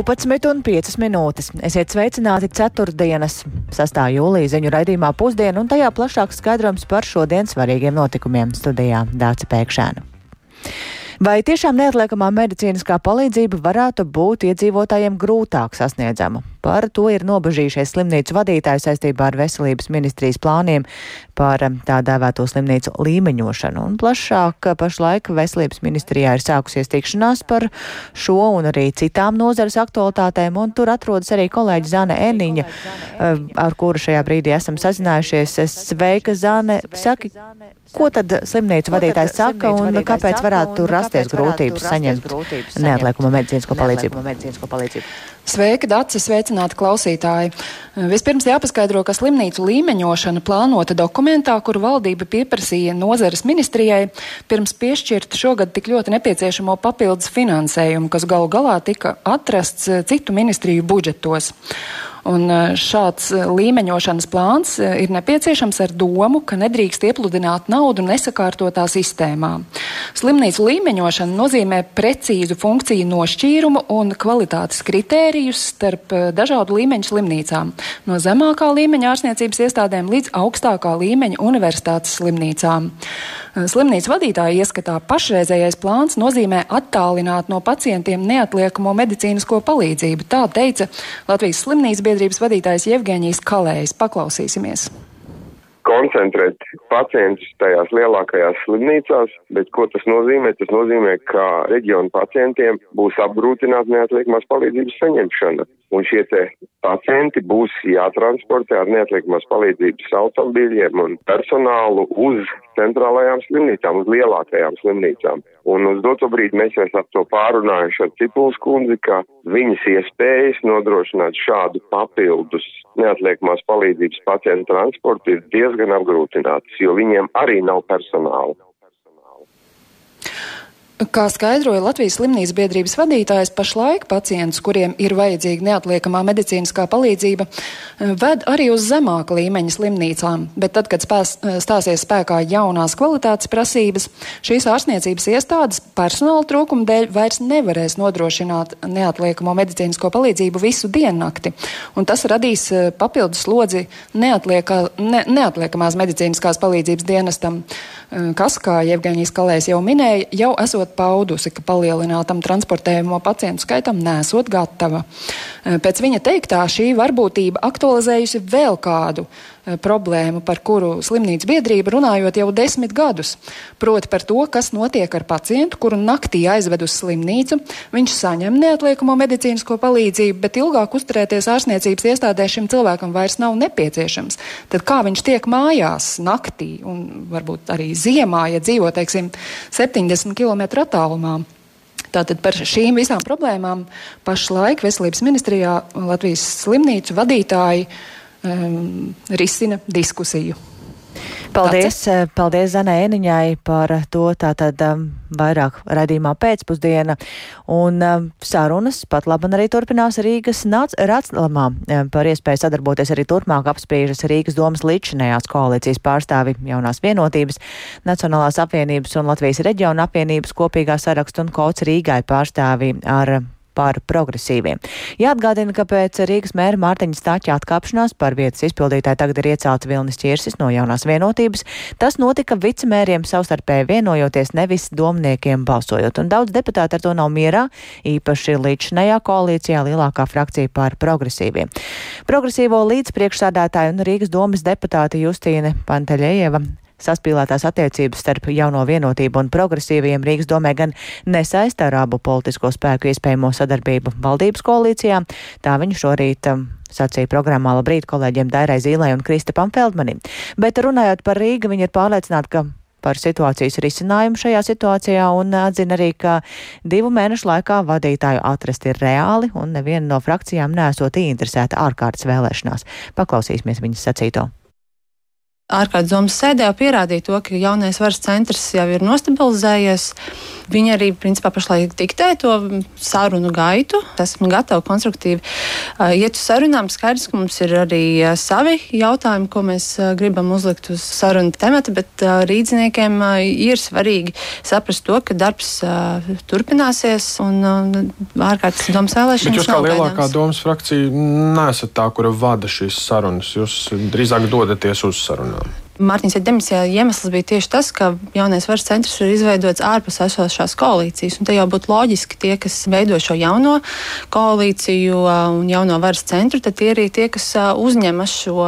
12,5 minūtes. Esiet sveicināti 4. 6. jūlija ziņu raidījumā pusdienu un tajā plašāks skaidrojums par šodien svarīgiem notikumiem studijā Dāca Pēkšēna. Vai tiešām neatliekamā medicīniskā palīdzība varētu būt iedzīvotājiem grūtāk sasniedzama? Par to ir nobežījušies slimnīcu vadītāji saistībā ar veselības ministrijas plāniem par um, tā dēvēto slimnīcu līmeņošanu. Un plašāk pašlaik veselības ministrijā ir sākusies tikšanās par šo un arī citām nozares aktualitātēm, un tur atrodas arī kolēģi Zane Eniņa, uh, ar kuru šajā brīdī esam sazinājušies. Sveika, Zane! Saki, ko tad slimnīcu vadītājs saka un kāpēc varētu rasties grūtības saņemt neatliekumu medicīnisko palīdzību? Sveiki, Dārcis! Sveicināti klausītāji! Vispirms jāpaskaidro, ka slimnīcu līmeņošana plānota dokumentā, kuru valdība pieprasīja nozares ministrijai, pirms piešķirt šogad tik ļoti nepieciešamo papildus finansējumu, kas galu galā tika atrasts citu ministriju budžetos. Un eh, šāds eh, līmeņošanas plāns eh, ir nepieciešams ar domu, ka nedrīkst iepludināt naudu nesakārtotā sistēmā. Slimnīcu līmeņošana nozīmē precīzu funkciju nošķīrumu un kvalitātes kritērijus starp dažādu līmeņu slimnīcām, no zemākā līmeņa ārstniecības iestādēm līdz augstākā līmeņa universitātes slimnīcām. Slimnīcu vadītāja ieskatā pašreizējais plāns nozīmē attālināt no pacientiem neatliekamo medicīnisko palīdzību. Tā teica Latvijas slimnīcas biedrības vadītājs Jevgeņijs Kalējs. Paklausīsimies! Koncentrēt pacientus tajās lielākajās slimnīcās, bet ko tas nozīmē? Tas nozīmē, ka reģionu pacientiem būs apgrūtināta neatliekamās palīdzības saņemšana. Un šie te pacienti būs jātransportē ar neatliekamās palīdzības automobīļiem un personālu uz centrālajām slimnīcām, uz lielākajām slimnīcām. Un uz doto brīdi mēs jau esam to pārunājuši ar Cipuls kundzi, ka viņas iespējas nodrošināt šādu papildus neatliekamās palīdzības pacientu transportu ir diezgan apgrūtinātas, jo viņiem arī nav personāla. Kā skaidroja Latvijas slimnīcas biedrības vadītājs, pašlaik pacientus, kuriem ir vajadzīga neatliekamā medicīniskā palīdzība, ved arī uz zemāka līmeņa slimnīcām, bet tad, kad spēs, stāsies spēkā jaunās kvalitātes prasības, šīs ārstniecības iestādes personāla trūkuma dēļ vairs nevarēs nodrošināt neatliekamo medicīnisko palīdzību visu diennakti, un tas radīs eh, papildus slodzi neatlieka, ne, neatliekamās medicīniskās palīdzības dienestam, eh, kas, kā Jevgeņijas Kalējs jau minēja, jau esot paudusi, ka palielinātam transportējumu pacientu skaitam nesot gatava. Pēc viņa teiktā šī varbūtība aktualizējusi vēl kādu problēmu, par kuru slimnīcas biedrība runājot jau desmit gadus. Proti par to, kas notiek ar pacientu, kuru naktī aizved uz slimnīcu. Viņš saņem neatliekamo medicīnisko palīdzību, bet ilgāk uzturēties ārstniecības iestādē šim cilvēkam vairs nav nepieciešams. Tad kā viņš tiek mājās naktī un varbūt arī ziemā, ja dzīvo, teiksim, 70 km attālumā? Tātad par šīm visām problēmām pašlaik Veselības ministrijā Latvijas slimnīcu vadītāji um, risina diskusiju. Paldies, Tāds. paldies Zanē Eniņai par to tātad vairāk radījumā pēcpusdiena. Un sarunas pat laban arī turpinās Rīgas Rāclamā um, par iespēju sadarboties arī turpmāk apspriežas Rīgas domas līdzinējās koalīcijas pārstāvi jaunās vienotības, Nacionālās apvienības un Latvijas reģiona apvienības kopīgā sarakstu un kods Rīgai pārstāvi ar par progresīviem. Jāatgādina, ka pēc Rīgas mēra Mārtiņa Stāķa atkāpšanās par vietas izpildītāju tagad ir iecelta Vilnis Čirsis no jaunās vienotības. Tas notika vicemēriem savstarpēji vienojoties, nevis domniekiem balsojot, un daudz deputāti ar to nav mierā, īpaši līdzinējā koalīcijā lielākā frakcija par progresīviem. Progresīvo līdzpriekšsādātāju un Rīgas domas deputāte Justīne Panteļējeva Saspīlētās attiecības starp jauno vienotību un progresīviem Rīgas domē gan nesaista ar abu politisko spēku iespējamo sadarbību valdības koalīcijā. Tā viņa šorīt um, sacīja programmā Labrīt kolēģiem Dairai Zīlai un Kristapam Feldmanim. Bet runājot par Rīgu, viņi ir pārliecināti, ka par situācijas risinājumu šajā situācijā un atzina arī, ka divu mēnešu laikā vadītāju atrast ir reāli un neviena no frakcijām nesot interesēta ārkārtas vēlēšanās. Paklausīsimies viņas sacīto. Ārkārtas domas sēdē jau pierādīja to, ka jaunais varas centrs jau ir nostabilizējies. Viņi arī principā pašlaik diktē to sarunu gaitu. Esmu gatava konstruktīvi iet uz sarunām. Skaidrs, ka mums ir arī savi jautājumi, ko mēs gribam uzlikt uz sarunu temata, bet rīdziniekiem ir svarīgi saprast to, ka darbs turpināsies un ārkārtas domas vēlēšanas. Bet jūs kā lielākā domas frakcija nesat tā, kura vada šīs sarunas. Jūs drīzāk dodaties uz sarunām. down. Mārtiņas demisijā iemesls bija tieši tas, ka jaunais varas centrs ir izveidots ārpus esošās koalīcijas. Te jau būtu loģiski tie, kas veido šo jauno koalīciju un jauno varas centru, tad tie arī tie, kas uzņemas šo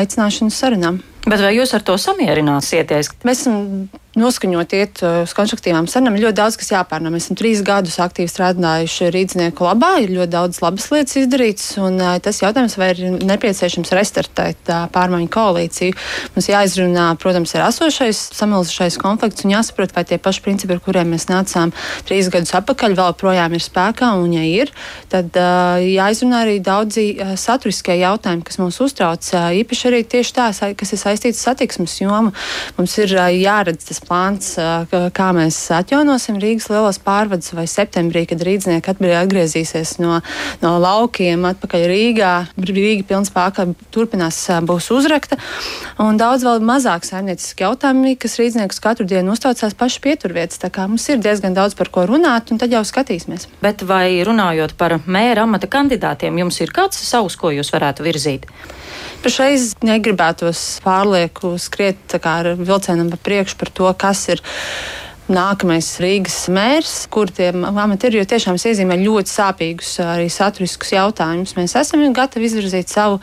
aicināšanu sarunām. Bet vai jūs ar to samierināsieties? Mēs esam noskaņot iet uz konstruktīvām sarunām. Ir ļoti daudz, kas jāpārnā. Mēs esam trīs gadus aktīvi strādājuši rīznieku labā, ir ļoti daudz labas lietas izdarītas, un tas jautājums, vai ir nepieciešams restartēt pārmaiņu koalīciju. Mums jāizrunā, protams, ir esošais samilzušais konflikts, un jāsaprot, vai tie paši principi, ar kuriem mēs nācām trīs gadus atpakaļ, vēl projām ir spēkā, un ja ir, tad uh, jāizrunā arī daudzi uh, saturiskie jautājumi, kas mūs uztrauc, uh, īpaši arī tieši tā, kas ir saistīts satiksmes jomu. Mums ir uh, jāredz tas plāns, kā mēs atjaunosim Rīgas lielos pārvadus, vai septembrī, kad rīznieki atgriezīsies no, no laukiem atpakaļ Rīgā. Rīga pilns pārkā turpinās būs uzrakta. Un daudz vēl mazāk saimnieciski jautājumi, kas rīzniekus katru dienu uztraucās paši pieturvietas. Tā kā mums ir diezgan daudz par ko runāt, un tad jau skatīsimies. Bet vai runājot par mēra amata kandidātiem, jums ir kāds savs, ko jūs varētu virzīt? Pašreiz negribētos pārlieku skriet ar vilcienam pa priekšu par to, kas ir nākamais Rīgas mērs, kur tie jo tiešām es iezīmēju ļoti sāpīgus arī saturiskus jautājumus. Mēs esam gatavi izvirzīt savu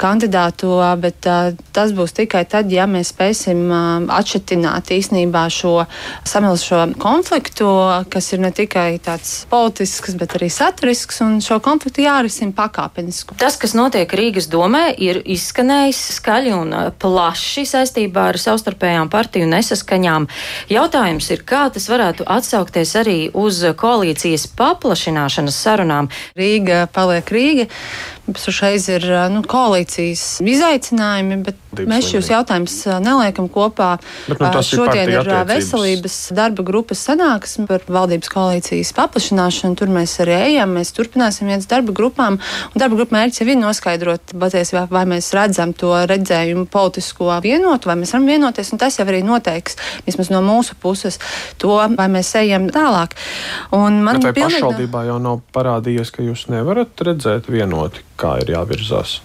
kandidātu, bet uh, tas būs tikai tad, ja mēs spēsim uh, atšķitināt īstenībā šo samilzušo konfliktu, kas ir ne tikai tāds politisks, bet arī saturisks, un šo konfliktu jārisina pakāpeniski. Tas, kas notiek Rīgas domē, ir izskanējis skaļi un plaši saistībā ar savstarpējām partiju nesaskaņām. Jautājums ir, kā tas varētu atsaukties arī uz koalīcijas paplašināšanas sarunām. Rīga paliek Rīga. Šoreiz ir nu, koalīcijas izaicinājumi, bet Dības mēs šos jautājumus neliekam kopā. Bet, nu, Šodien ir veselības darba grupas sanāksme par valdības koalīcijas paplašināšanu. Tur mēs arī ejam, mēs turpināsim viens darba grupām. Darba grupa mērķis ir noskaidrot, patiesībā, vai mēs redzam to redzējumu politisko vienotu, vai mēs varam vienoties. Un tas jau arī noteiks, vismaz no mūsu puses, to, vai mēs ejam tālāk. Un man Bet vai pilnīgi... pašvaldībā jau nav parādījies, ka jūs nevarat redzēt vienoti? Kā ir jāvirzās.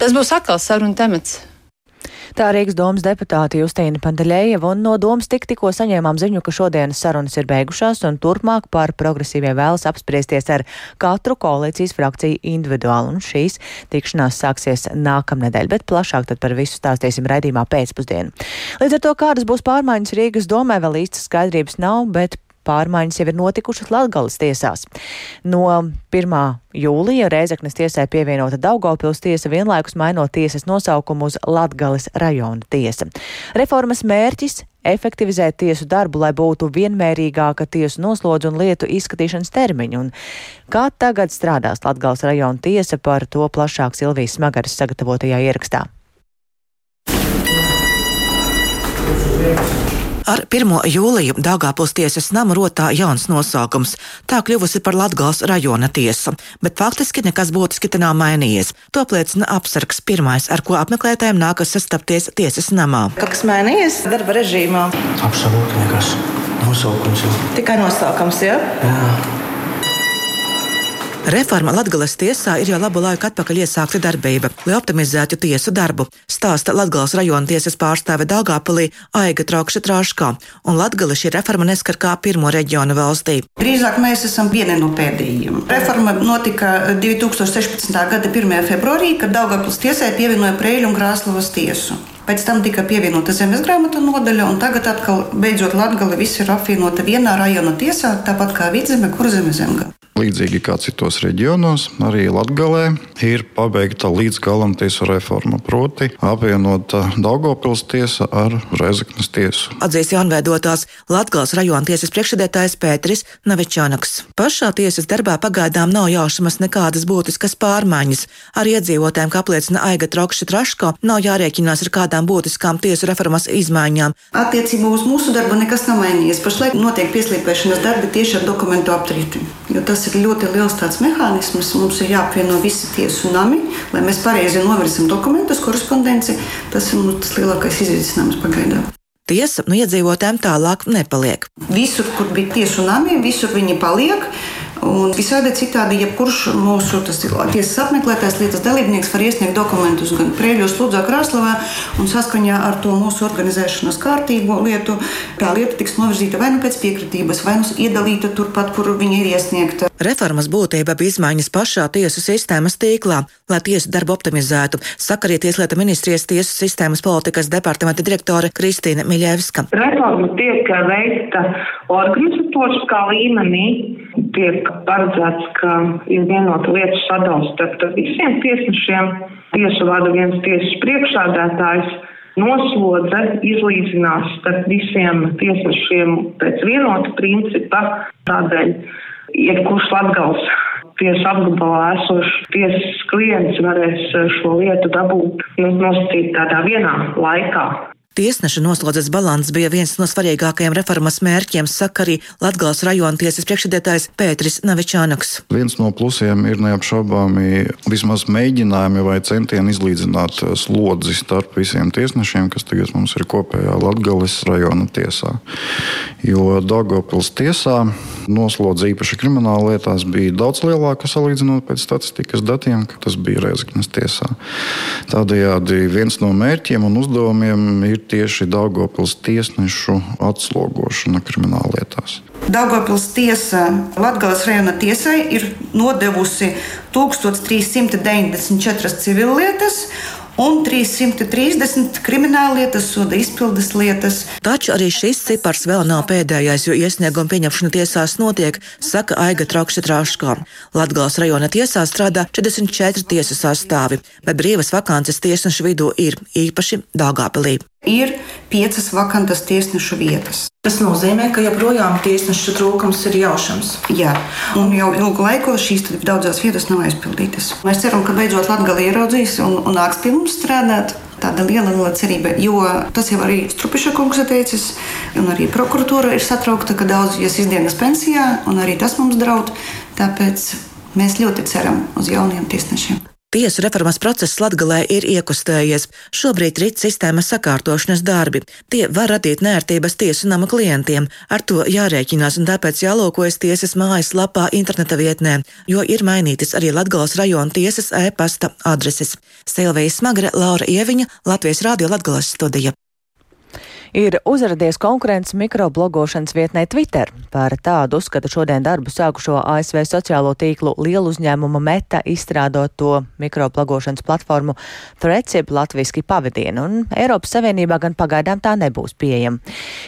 Tas būs atkal saruna temats. Tā Rīgas domas deputāte Justīna Pandaļējeva un no domas tik tikko saņēmām ziņu, ka šodienas sarunas ir beigušās un turpmāk par progresīvie vēlas apspriesties ar katru koalīcijas frakciju individuāli. Un šīs tikšanās sāksies nākamnedēļ, bet plašāk tad par visu stāstīsim raidījumā pēcpusdienu. Līdz ar to, kādas būs pārmaiņas Rīgas domē, vēl īstas skaidrības nav, bet pārmaiņas jau ir notikušas Latgales tiesās. No 1. jūlija Reizeknas tiesai pievienota Daugavpils tiesa vienlaikus mainot tiesas nosaukumu uz Latgales rajona tiesa. Reformas mērķis efektivizēt tiesu darbu, lai būtu vienmērīgāka tiesu noslodzu un lietu izskatīšanas termiņu. Un kā tagad strādās Latgales rajona tiesa par to plašāk Silvijas Smagaras sagatavotajā ierakstā? Ar 1. jūliju Dāngāpils tiesas nama rotā jauns nosaukums. Tā kļuvusi par Latgals rajona tiesu, bet faktiski nekas būtiski te nav mainījies. To apliecina apsargs pirmais, ar ko apmeklētājiem nākas sastapties tiesas namā. Kas mainījies darba režīmā? Absolūti nekas. Nosaukums jau. Tikai nosaukums, jā? Ja? Jā. Reforma Latvijas tiesā ir jau labu laiku atpakaļ iesākta darbība, lai optimizētu tiesu darbu, stāsta Latvijas rajona tiesas pārstāve Dāngāpulī Aiga Traukša Trāškā, un Latvija šī reforma neskar kā pirmo reģionu valstī. Drīzāk mēs esam vieni no pēdējiem. Reforma notika 2016. gada 1. februārī, kad Dāngāpulas tiesai pievienoja Preļu un Krāslavas tiesu. Pēc tam tika pievienota zemes grāmatu nodaļa, un tagad atkal beidzot Latvija viss ir apvienota vienā rajona tiesā, tāpat kā Vidzeme, Kurzeme, Zemgale. Līdzīgi kā citos reģionos, arī Latvijā ir pabeigta līdz galam tiesu reforma, proti apvienota Daugopils tiesa ar Rezeknas tiesu. Atzīst jaunveidotās Latvijas rajona tiesas priekšsēdētājs Pēteris Navičānaks. Pašā tiesas darbā pagaidām nav jāšamas nekādas būtiskas pārmaiņas. Arī iedzīvotājiem, kā apliecina Aiga Trokša Traško, nav jārēķinās ar kādām būtiskām tiesu reformas izmaiņām. Attiecībā uz mūsu darbu nekas nav mainījies. Pašlaik notiek pieslīpēšanas darbi tieši ar dokumentu aptrīti. Tas ir ļoti liels tāds mehānisms. Mums ir jāapvieno visi tiesu nami, lai mēs pareizi novirzam dokumentus, korespondenci. Tas ir nu, tas lielākais izaicinājums pagaidām. Tiesa nu, iedzīvotājiem tālāk nepaliek. Visur, kur bija tiesu nami, visur viņi paliek. Un visādi citādi, jebkurš mūsu tiesas apmeklētājs, lietas dalībnieks var iesniegt dokumentus gan Prēļos, Lūdzā, Krāslavā, un saskaņā ar to mūsu organizēšanas kārtību lietu tā lieta tiks novirzīta vai nu pēc piekritības, vai nu iedalīta turpat, kur viņa ir iesniegta. Reformas būtība bija izmaiņas pašā tiesu sistēmas tīklā, lai tiesu darbu optimizētu, saka arī Tieslietu ministrijas tiesu sistēmas politikas departamenta direktore Kristīna Miļevska. Reforma tiek veikta organizatoriskā līmenī tiek paredzēts, ka ir vienota lietu sadalījums starp visiem tiesnešiem. Tiesu vada viens tiesas priekšādātājs. Noslodze izlīdzinās starp visiem tiesnešiem pēc vienota principa. Tādēļ, jebkurš latgals tiesu apgabalā esošs tiesas klients varēs šo lietu dabūt nu, nosacīt tādā vienā laikā. Tiesneša noslodzes balans bija viens no svarīgākajiem reformas mērķiem, saka arī Latgales rajona tiesas priekšsēdētājs Pēteris Navičānaks. Viens no plusiem ir neapšaubāmi vismaz mēģinājumi vai centieni izlīdzināt slodzi starp visiem tiesnešiem, kas tagad mums ir kopējā Latgales rajona tiesā. Jo Dagopils tiesā noslodze īpaši krimināla lietās bija daudz lielāka salīdzinot pēc statistikas datiem, ka tas bija Reizeknas tiesā. Tādējādi viens no mērķiem un uzdevumiem ir tieši Daugopils tiesnešu atslogošana krimināllietās. Daugopils tiesa Latvijas rajona tiesai ir nodevusi 1394 civillietas un 330 krimināllietas, soda izpildes lietas. Taču arī šis cipars vēl nav pēdējais, jo iesnieguma pieņemšana tiesās notiek, saka Aiga Traukša Trāškā. Latgals rajona tiesā strādā 44 tiesu sastāvi, bet brīvas vakances tiesnešu vidū ir īpaši Dāngāpilī ir piecas vakantas tiesnešu vietas. Tas nozīmē, ka joprojām tiesnešu trūkums ir jaušams. Jā, un jau ilgu laiku šīs daudzās vietas nav aizpildītas. Mēs ceram, ka beidzot Latvija ieraudzīs un, un nāks pie mums strādāt. Tāda liela, liela cerība, jo tas jau arī Strupiša kungs ir teicis, un arī prokuratūra ir satraukta, ka daudz ies izdienas pensijā, un arī tas mums draud. Tāpēc mēs ļoti ceram uz jauniem tiesnešiem. Tiesu reformas process Latgalē ir iekustējies. Šobrīd rit sistēmas sakārtošanas darbi. Tie var radīt nērtības tiesu nama klientiem. Ar to jārēķinās un tāpēc jālūkojas tiesas mājaslapā interneta vietnē, jo ir mainītas arī Latgales rajona tiesas e-pasta adreses. Silvija Smagre, Laura Ieviņa, Latvijas Rādio Latgales studija ir uzradies konkurences mikroblogošanas vietnē Twitter. Par tādu uzskata šodien darbu sākušo ASV sociālo tīklu lielu uzņēmumu Meta izstrādot to mikroblogošanas platformu Threads, jeb latviski pavadienu, un Eiropas Savienībā gan pagaidām tā nebūs pieejama.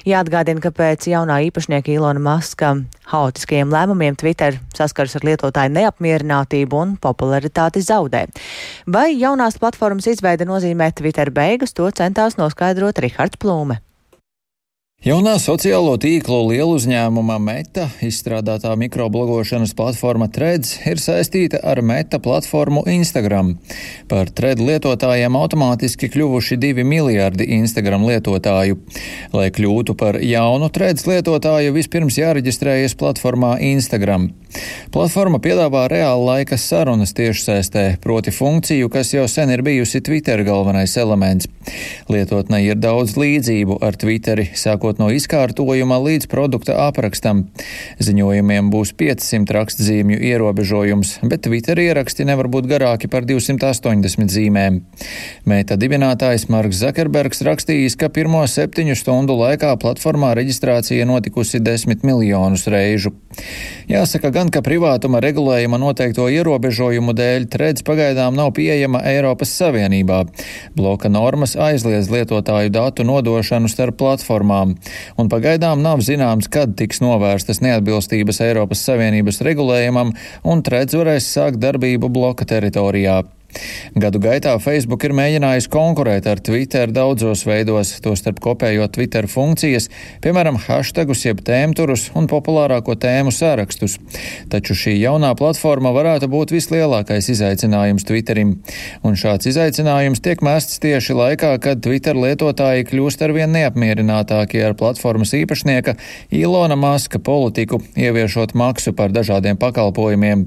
Jāatgādina, ka pēc jaunā īpašnieka Ilona Maska haotiskajiem lēmumiem Twitter saskars ar lietotāju neapmierinātību un popularitāti zaudē. Vai jaunās platformas izveide nozīmē Twitter beigas, to centās noskaidrot Rihards Plūme. Jaunā sociālo tīklu lieluzņēmuma Meta izstrādātā mikroblogošanas platforma Threads ir saistīta ar Meta platformu Instagram. Par Thread lietotājiem automātiski kļuvuši divi miljardi Instagram lietotāju. Lai kļūtu par jaunu Threads lietotāju, vispirms jāreģistrējas platformā Instagram. Platforma piedāvā reāla laika sarunas tiešsaistē, proti funkciju, kas jau sen ir bijusi Twitter galvenais elements. Lietotnē ir daudz līdzību ar Twitteri, sākot sākot no izkārtojuma līdz produkta aprakstam. Ziņojumiem būs 500 rakstzīmju ierobežojums, bet Twitter ieraksti nevar būt garāki par 280 zīmēm. Mēta dibinātājs Marks Zakerbergs rakstījis, ka pirmo septiņu stundu laikā platformā reģistrācija notikusi desmit miljonus reižu. Jāsaka gan, ka privātuma regulējuma noteikto ierobežojumu dēļ Threads pagaidām nav pieejama Eiropas Savienībā. Bloka normas aizliedz lietotāju datu nodošanu starp platformām. Un pagaidām nav zināms, kad tiks novērstas neatbilstības Eiropas Savienības regulējumam, un Treds varēs sākt darbību bloka teritorijā. Gadu gaitā Facebook ir mēģinājis konkurēt ar Twitter daudzos veidos, tostarp kopējot Twitter funkcijas, piemēram, hashtagus jeb tēmturus un populārāko tēmu sārakstus. Taču šī jaunā platforma varētu būt vislielākais izaicinājums Twitterim. Un šāds izaicinājums tiek mests tieši laikā, kad Twitter lietotāji kļūst arvien neapmierinātākie ar platformas īpašnieka Ilona Maska politiku, ieviešot maksu par dažādiem pakalpojumiem.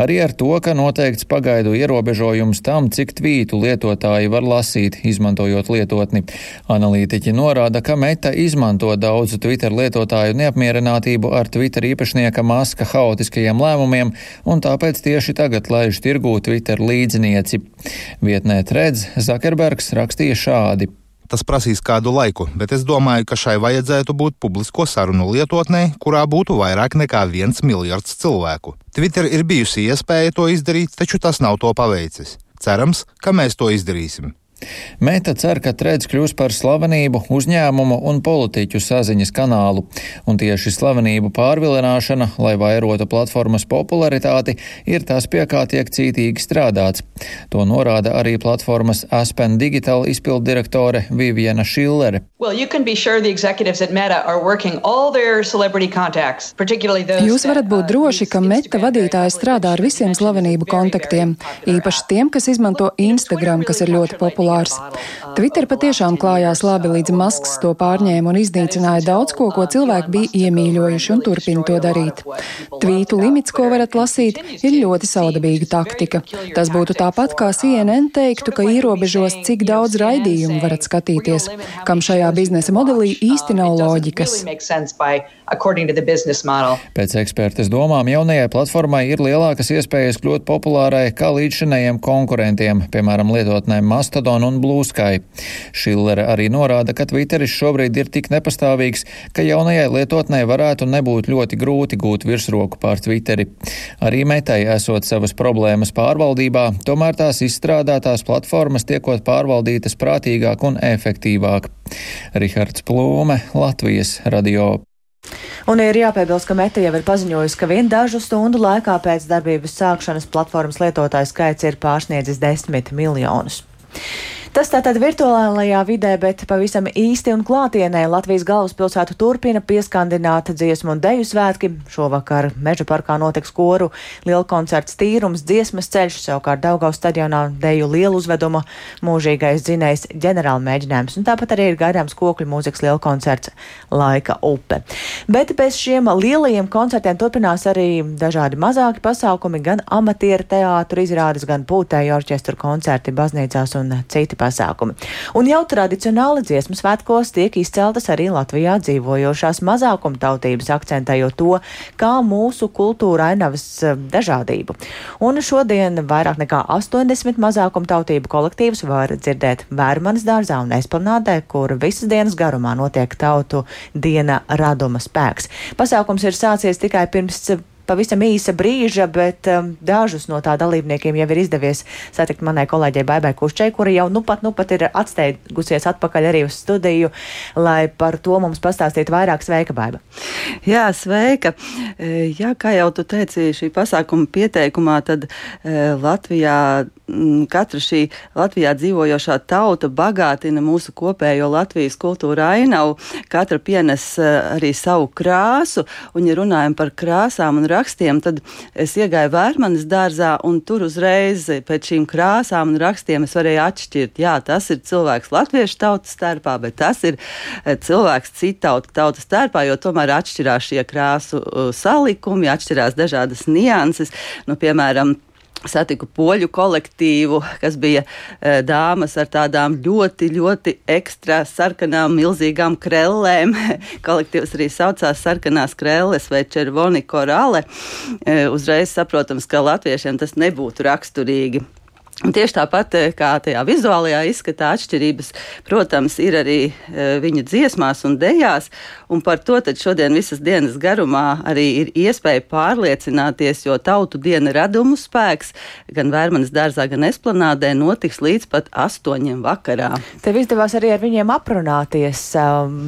Arī ar to, ka noteikts pagaidu ierobežojums novērtējums tam, cik tvītu lietotāji var lasīt, izmantojot lietotni. Analītiķi norāda, ka Meta izmanto daudzu Twitter lietotāju neapmierinātību ar Twitter īpašnieka maska haotiskajiem lēmumiem, un tāpēc tieši tagad laiž tirgū Twitter līdznieci. Vietnē Tredz Zakerbergs rakstīja šādi. Tas prasīs kādu laiku, bet es domāju, ka šai vajadzētu būt publisko sarunu lietotnē, kurā būtu vairāk nekā viens miljards cilvēku. Twitter ir bijusi iespēja to izdarīt, taču tas nav to paveicis. Cerams, ka mēs to izdarīsim. Meta cer, ka Trēds kļūs par slavenību, uzņēmumu un politiķu saziņas kanālu, un tieši slavenību pārvilināšana, lai vairotu platformas popularitāti, ir tas, pie kā tiek cītīgi strādāts. To norāda arī platformas Aspen Digital izpildirektore Viviana Šillere. Well, sure Jūs varat būt droši, ka Meta vadītāji strādā ar visiem slavenību kontaktiem, īpaši tiem, kas izmanto Instagram, kas ir ļoti populārs populārs. Twitter patiešām klājās labi, līdz Masks to pārņēma un iznīcināja daudz ko, ko cilvēki bija iemīļojuši un turpina to darīt. Tvītu limits, ko varat lasīt, ir ļoti saudabīga taktika. Tas būtu tāpat kā CNN teiktu, ka ierobežos, cik daudz raidījumu varat skatīties, kam šajā biznesa modelī īsti nav loģikas. Pēc ekspertes domām jaunajai platformai ir lielākas iespējas kļūt populārai kā līdzšinējiem konkurentiem, piemēram, lietotnēm Mastodon un Bluesky. Šillere arī norāda, ka Twitteris šobrīd ir tik nepastāvīgs, ka jaunajai lietotnē varētu nebūt ļoti grūti gūt virsroku pār Twitteri. Arī metai esot savas problēmas pārvaldībā, tomēr tās izstrādātās platformas tiekot pārvaldītas prātīgāk un efektīvāk. Rihards Plūme, Latvijas radio. Un ir jāpiebilst, ka Meta jau ir paziņojusi, ka vien dažu stundu laikā pēc darbības sākšanas platformas lietotāju skaits ir pārsniedzis desmit miljonus. Tas tātad virtuālajā vidē, bet pavisam īsti un klātienē Latvijas galvaspilsētu turpina pieskandināt dziesmu un deju svētki. Šovakar Meža parkā notiks koru liela koncerts tīrums, dziesmas ceļš, savukārt Daugaus stadionā deju lielu uzvedumu mūžīgais dzinējs ģenerāla mēģinājums, un tāpat arī ir gaidāms kokļu mūzikas liela koncerts Laika upe. Bet bez šiem lielajiem koncertiem turpinās arī dažādi mazāki pasākumi, gan amatieru teātru izrādes, gan pūtēju orķestru koncerti baznīcās un citi pasākumi pasākumi. Un jau tradicionāli dziesmu svētkos tiek izceltas arī Latvijā dzīvojošās mazākumtautības, akcentējot to, kā mūsu kultūra ainavas eh, dažādību. Un šodien vairāk nekā 80 mazākumtautību kolektīvus var dzirdēt Vērmanas dārzā un Esplanādē, kur visas dienas garumā notiek tautu diena raduma spēks. Pasākums ir sācies tikai pirms pavisam īsa brīža, bet um, dažus no tā dalībniekiem jau ir izdevies satikt manai kolēģei Baibai Kušķai, kura jau nu pat, nu pat ir atsteigusies atpakaļ arī uz studiju, lai par to mums pastāstītu vairāk. Sveika, Baiba! Jā, sveika! E, jā, kā jau tu teici šī pasākuma pieteikumā, tad e, Latvijā katra šī Latvijā dzīvojošā tauta bagātina mūsu kopējo Latvijas kultūra ainavu. Katra pienes e, arī savu krāsu, un, ja runājam par krāsām un rakstiem, tad es iegāju Vērmanas dārzā, un tur uzreiz pēc šīm krāsām un rakstiem es varēju atšķirt, jā, tas ir cilvēks latviešu tautas starpā, bet tas ir eh, cilvēks citu tautu tautas starpā, jo tomēr atšķirās šie krāsu uh, salikumi, atšķirās dažādas nianses. Nu, piemēram, satiku poļu kolektīvu, kas bija e, dāmas ar tādām ļoti, ļoti ekstra sarkanām, milzīgām krellēm. Kolektīvs arī saucās sarkanās krelles vai červoni korāle. E, uzreiz saprotams, ka latviešiem tas nebūtu raksturīgi. Tieši tāpat eh, kā tajā vizuālajā izskatā atšķirības, protams, ir arī e, viņa dziesmās un dejās, un par to šodien visas dienas garumā arī ir iespēja pārliecināties, jo tautu diena radumu spēks gan Vērmanas dārzā, gan Esplanādē notiks līdz pat astoņiem vakarā. Tev izdevās arī ar viņiem aprunāties.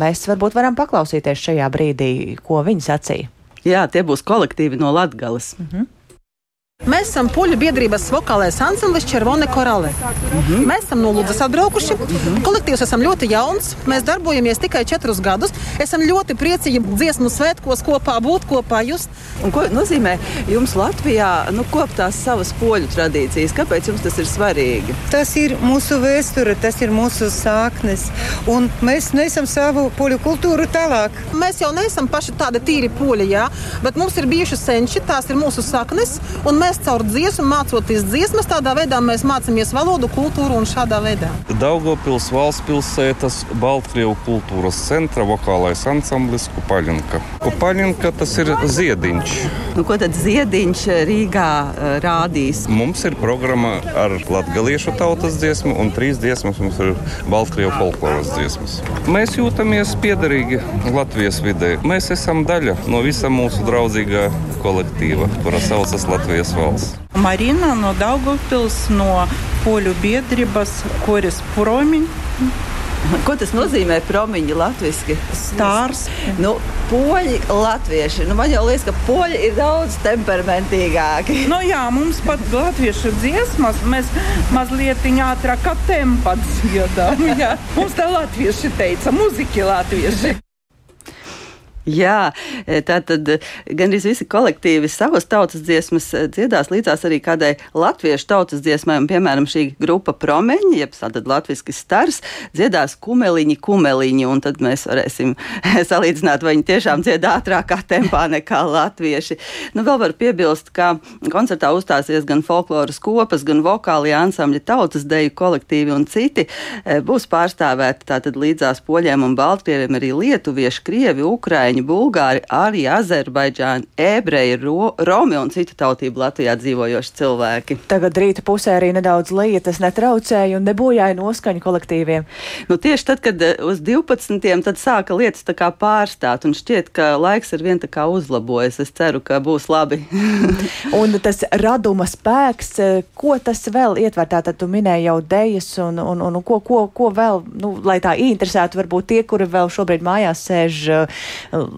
Mēs varbūt varam paklausīties šajā brīdī, ko viņi sacīja. Jā, tie būs kolektīvi no Latgales. -hmm. Mēs esam poļu biedrības vokālais ansamblis Červone Korale. Mm -hmm. Mēs esam no Lūdzes atbraukuši. Mm -hmm. Kolektīvs esam ļoti jauns. Mēs darbojamies tikai četrus gadus. Esam ļoti priecīgi dziesmu svētkos kopā būt, kopā just. Un ko nozīmē jums Latvijā nu, kopt tās savas poļu tradīcijas? Kāpēc jums tas ir svarīgi? Tas ir mūsu vēsture, tas ir mūsu sāknes. Un mēs nesam savu poļu kultūru tālāk. Mēs jau neesam paši tādi tīri poļi, jā, bet mums ir bijuši senči, tās ir mūsu saknes mēs caur dziesmu mācoties dziesmas, tādā veidā mēs mācāmies valodu, kultūru un šādā veidā. Daugopils valsts pilsētas Baltkrievu kultūras centra vokālais ansamblis Kupaļinka. Kupaļinka tas ir ziediņš. Nu, ko tad ziediņš Rīgā uh, rādīs? Mums ir programma ar latgaliešu tautas dziesmu un trīs dziesmas mums ir Baltkrievu folkloras dziesmas. Mēs jūtamies piederīgi Latvijas vidē. Mēs esam daļa no visa mūsu draudzīgā kolektīva, kura saucas Latvijas valsts. Marina no Daugavpils, no poļu biedrības Koris Promiņ. Ko tas nozīmē promiņi latviešu? Stārs. Nu, poļi, latvieši. Nu, man jau liekas, ka poļi ir daudz temperamentīgāki. Nu, jā, mums pat latviešu dziesmas mēs mazliet ātrāk kā tempats dziedām. Mums tā latvieši teica, muziki latvieši. Jā, e, tā tad e, gandrīz visi kolektīvi savas tautas dziesmas e, dziedās līdzās arī kādai latviešu tautas dziesmai, un, piemēram, šī grupa promeņi, jeb tātad latviski stars, dziedās kumeliņi, kumeliņi, un tad mēs varēsim salīdzināt, vai viņi tiešām dzied ātrākā tempā nekā latvieši. Nu, vēl var piebilst, ka koncertā uzstāsies gan folkloras kopas, gan vokālie ansambļi, tautas deju kolektīvi un citi. Būs pārstāvēti tātad līdzās poļiem un baltkrieviem arī lietuvieši, krievi, ukraiņi bulgāri, arī azerbaidžāni, ebreji, ro, romi un citu tautību Latvijā dzīvojoši cilvēki. Tagad rīta pusē arī nedaudz lietas netraucēja un nebojāja noskaņu kolektīviem. Nu, tieši tad, kad eh, uz 12. tad sāka lietas tā kā pārstāt un šķiet, ka laiks ar vien tā kā uzlabojas. Es ceru, ka būs labi. un tas raduma spēks, eh, ko tas vēl ietver? Tātad tu minēji jau dejas un, un, un, ko, ko, ko vēl, nu, lai tā ieinteresētu varbūt tie, kuri vēl šobrīd mājās sēž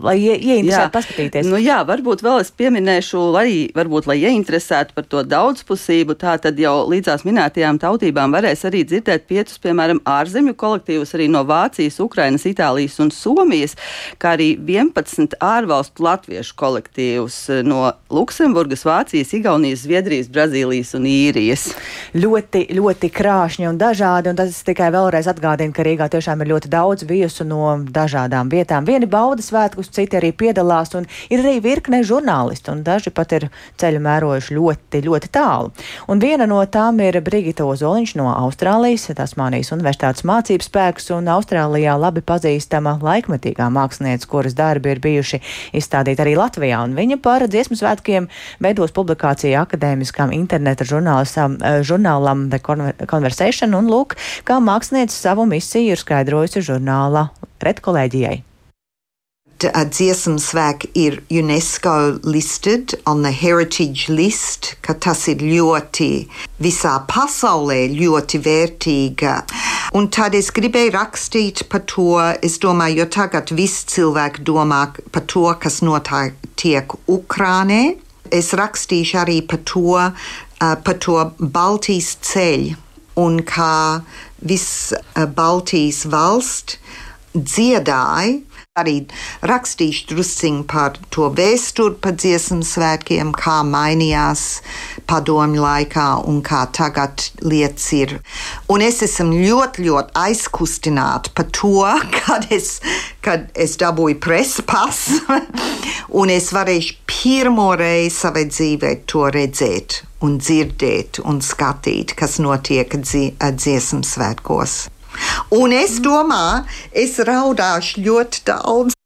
lai ie, ieinteresētu paskatīties. Nu, jā, varbūt vēl es pieminēšu, lai, varbūt, lai ieinteresētu par to daudzpusību, tā tad jau līdzās minētajām tautībām varēs arī dzirdēt piecus, piemēram, ārzemju kolektīvus arī no Vācijas, Ukrainas, Itālijas un Somijas, kā arī 11 ārvalstu latviešu kolektīvus no Luksemburgas, Vācijas, Igaunijas, Zviedrijas, Brazīlijas un Īrijas. Ļoti, ļoti krāšņi un dažādi, un tas tikai vēlreiz atgādina, ka Rīgā tiešām ir ļoti daudz viesu no dažādām vietām. Vieni bauda svētku svētkus, citi arī piedalās, un ir arī virkne žurnālisti, un daži pat ir ceļu mērojuši ļoti, ļoti tālu. Un viena no tām ir Brigita Ozoliņš no Austrālijas, Tasmānijas Universitātes mācības spēks, un Austrālijā labi pazīstama laikmetīgā mākslinieca, kuras darbi ir bijuši izstādīti arī Latvijā, un viņa par dziesmu svētkiem veidos publikāciju akadēmiskām interneta eh, žurnālam The Conversation, un lūk, kā mākslinieca savu misiju ir skaidrojusi žurnāla redkolēģijai. Uh, dziesmu svēki ir UNESCO listed on the heritage list, ka tas ir ļoti visā pasaulē ļoti vērtīga. Un tad es gribēju rakstīt par to, es domāju, jo tagad viss cilvēki domā par to, kas notiek Ukrānē. Es rakstīšu arī par to, uh, par to Baltijas ceļu un kā viss uh, Baltijas valsts dziedāja Arī rakstīšu drusciņu par to vēsturi, par dziesmu svētkiem, kā mainījās padomju laikā un kā tagad lietas ir. Un es esmu ļoti, ļoti aizkustināta par to, kad es, kad es dabūju presa pasu, un es varēšu pirmo reizi savā dzīvē to redzēt un dzirdēt un skatīt, kas notiek dziesmu svētkos. Un es domāju, es raudāšu ļoti daudz.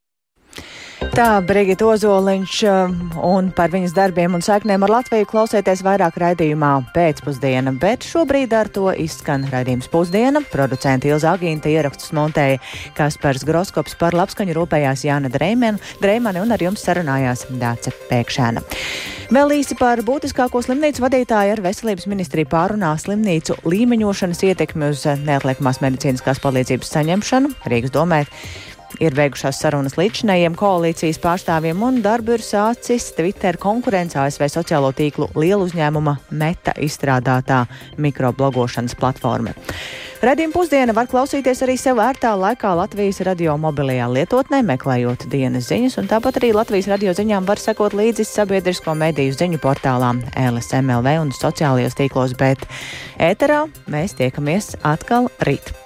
Tā Brigita Ozoliņš um, un par viņas darbiem un saiknēm ar Latviju klausieties vairāk raidījumā pēcpusdiena, bet šobrīd ar to izskan raidījums pusdiena. Producenti Ilza Agīnta ierakstus montēja Kaspars Groskops par labskaņu rūpējās Jāna Dreimane un ar jums sarunājās Dāce Pēkšēna. Vēl īsi par būtiskāko slimnīcu vadītāju ar veselības ministriju pārunā slimnīcu līmeņošanas ietekmi uz neatliekamās medicīniskās palīdzības saņemšanu Rīgas domē ir beigušās sarunas līdzinējiem koalīcijas pārstāvjiem un darbu ir sācis Twitter konkurence ASV sociālo tīklu lielu uzņēmuma meta izstrādātā mikroblogošanas platforma. Redījuma pusdiena var klausīties arī sev ērtā laikā Latvijas radio mobilajā lietotnē, meklējot dienas ziņas, un tāpat arī Latvijas radio ziņām var sekot līdzi sabiedrisko mediju ziņu portālām LSMLV un sociālajos tīklos, bet ēterā mēs tiekamies atkal rīt.